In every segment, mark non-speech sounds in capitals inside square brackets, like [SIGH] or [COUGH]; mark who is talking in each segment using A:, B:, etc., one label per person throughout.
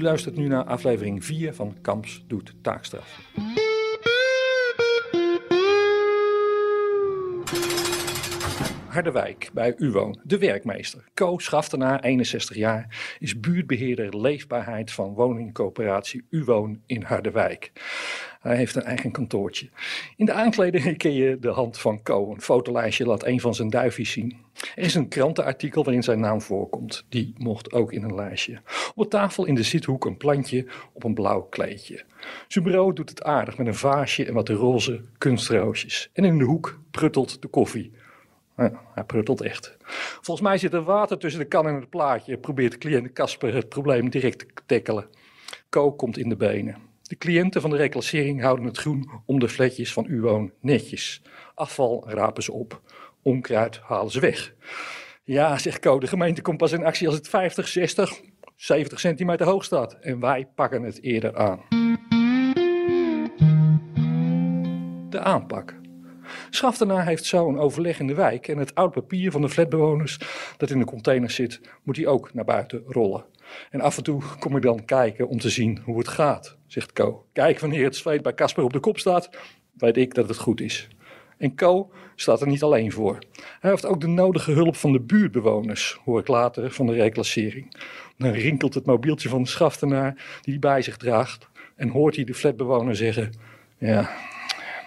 A: luistert nu naar aflevering 4 van Kamps doet taakstraf. Harderwijk bij Uwoon. De werkmeester, Co Schaftenaar, 61 jaar, is buurtbeheerder leefbaarheid van woningcoöperatie Uwoon in Harderwijk. Hij heeft een eigen kantoortje. In de aankleding ken je de hand van Co. Een fotolijstje laat een van zijn duifjes zien. Er is een krantenartikel waarin zijn naam voorkomt. Die mocht ook in een lijstje. Op de tafel in de zithoek een plantje op een blauw kleedje. Zijn bureau doet het aardig met een vaasje en wat roze kunstroosjes. En in de hoek pruttelt de koffie. Ja, hij pruttelt echt. Volgens mij zit er water tussen de kan en het plaatje. Probeert de cliënt Casper het probleem direct te tackelen. Co komt in de benen. De cliënten van de reclassering houden het groen om de fletjes van Uwoon netjes. Afval rapen ze op. Onkruid halen ze weg. Ja, zegt Co, de gemeente komt pas in actie als het 50, 60, 70 centimeter hoog staat. En wij pakken het eerder aan. De aanpak. Schaftenaar heeft zo een overleg in de wijk en het oud papier van de flatbewoners dat in de container zit, moet hij ook naar buiten rollen. En af en toe kom ik dan kijken om te zien hoe het gaat, zegt Co. Kijk, wanneer het zweet bij Casper op de kop staat, weet ik dat het goed is. En Co staat er niet alleen voor. Hij heeft ook de nodige hulp van de buurtbewoners, hoor ik later van de reclassering. Dan rinkelt het mobieltje van de schaftenaar die hij bij zich draagt en hoort hij de flatbewoner zeggen: Ja,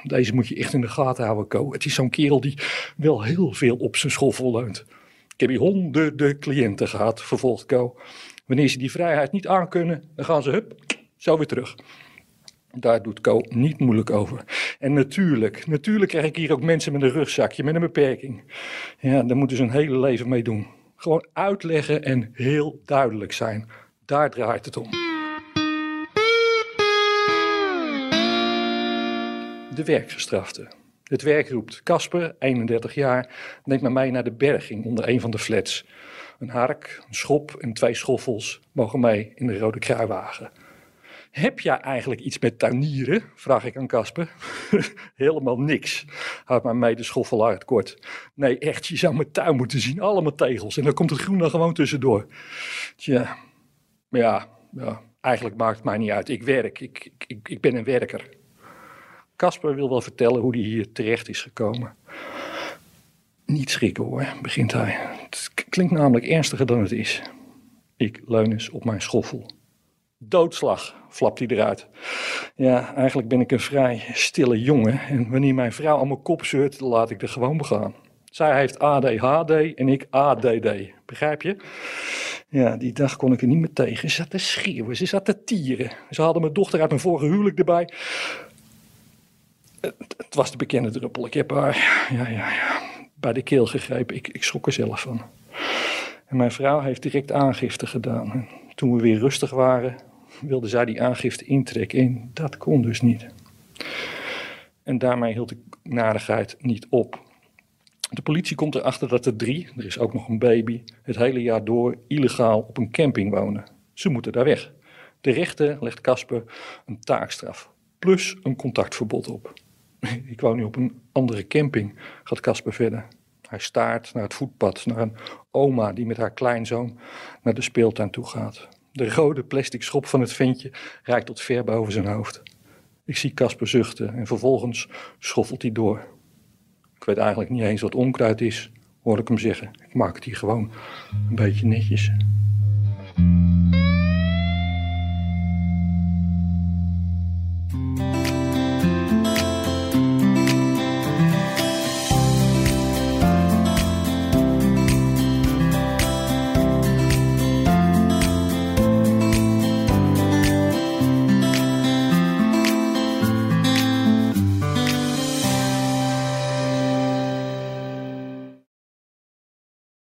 A: deze moet je echt in de gaten houden, Co. Het is zo'n kerel die wel heel veel op zijn schoffel leunt. Ik heb hier honderden cliënten gehad, vervolgt Co. Wanneer ze die vrijheid niet aankunnen, dan gaan ze hup, zo weer terug. Daar doet Co niet moeilijk over. En natuurlijk, natuurlijk krijg ik hier ook mensen met een rugzakje, met een beperking. Ja, daar moeten ze een hele leven mee doen. Gewoon uitleggen en heel duidelijk zijn. Daar draait het om. De werkgestrafte. Het werk roept. Casper, 31 jaar, neemt me mee naar de berging onder een van de flats. Een hark, een schop en twee schoffels mogen mee in de rode kruiwagen. Heb jij eigenlijk iets met tuinieren? Vraag ik aan Casper. [LAUGHS] Helemaal niks, houdt mijn medeschoffelaar het kort. Nee, echt, je zou mijn tuin moeten zien. Allemaal tegels en dan komt het groen er gewoon tussendoor. Tja, ja, ja, eigenlijk maakt het mij niet uit. Ik werk, ik, ik, ik ben een werker. Casper wil wel vertellen hoe hij hier terecht is gekomen. Niet schrikken hoor, begint hij. Het klinkt namelijk ernstiger dan het is. Ik leun eens op mijn schoffel. Doodslag, flapt hij eruit. Ja, eigenlijk ben ik een vrij stille jongen. En wanneer mijn vrouw aan mijn kop zeurt, laat ik er gewoon begaan. Zij heeft ADHD en ik ADD. Begrijp je? Ja, die dag kon ik er niet meer tegen. Ze zat te schreeuwen, ze zat te tieren. Ze hadden mijn dochter uit mijn vorige huwelijk erbij. Het, was de bekende druppel. Ik heb haar ja, ja, ja, bij de keel gegrepen. Ik, ik schrok er zelf van. En mijn vrouw heeft direct aangifte gedaan. En toen we weer rustig waren, wilde zij die aangifte intrekken. En dat kon dus niet. En daarmee hield de narigheid niet op. De politie komt erachter dat er drie, er is ook nog een baby, het hele jaar door illegaal op een camping wonen. Ze moeten daar weg. De rechter legt Casper een taakstraf, plus een contactverbod op. [LAUGHS] Ik woon nu op een andere camping, gaat Casper verder. Hij staart naar het voetpad, naar een oma die met haar kleinzoon naar de speeltuin toe gaat. De rode plastic schop van het ventje reikt tot ver boven zijn hoofd. Ik zie Casper zuchten en vervolgens schoffelt hij door. Ik weet eigenlijk niet eens wat onkruid is, hoor ik hem zeggen. Ik maak het hier gewoon een beetje netjes.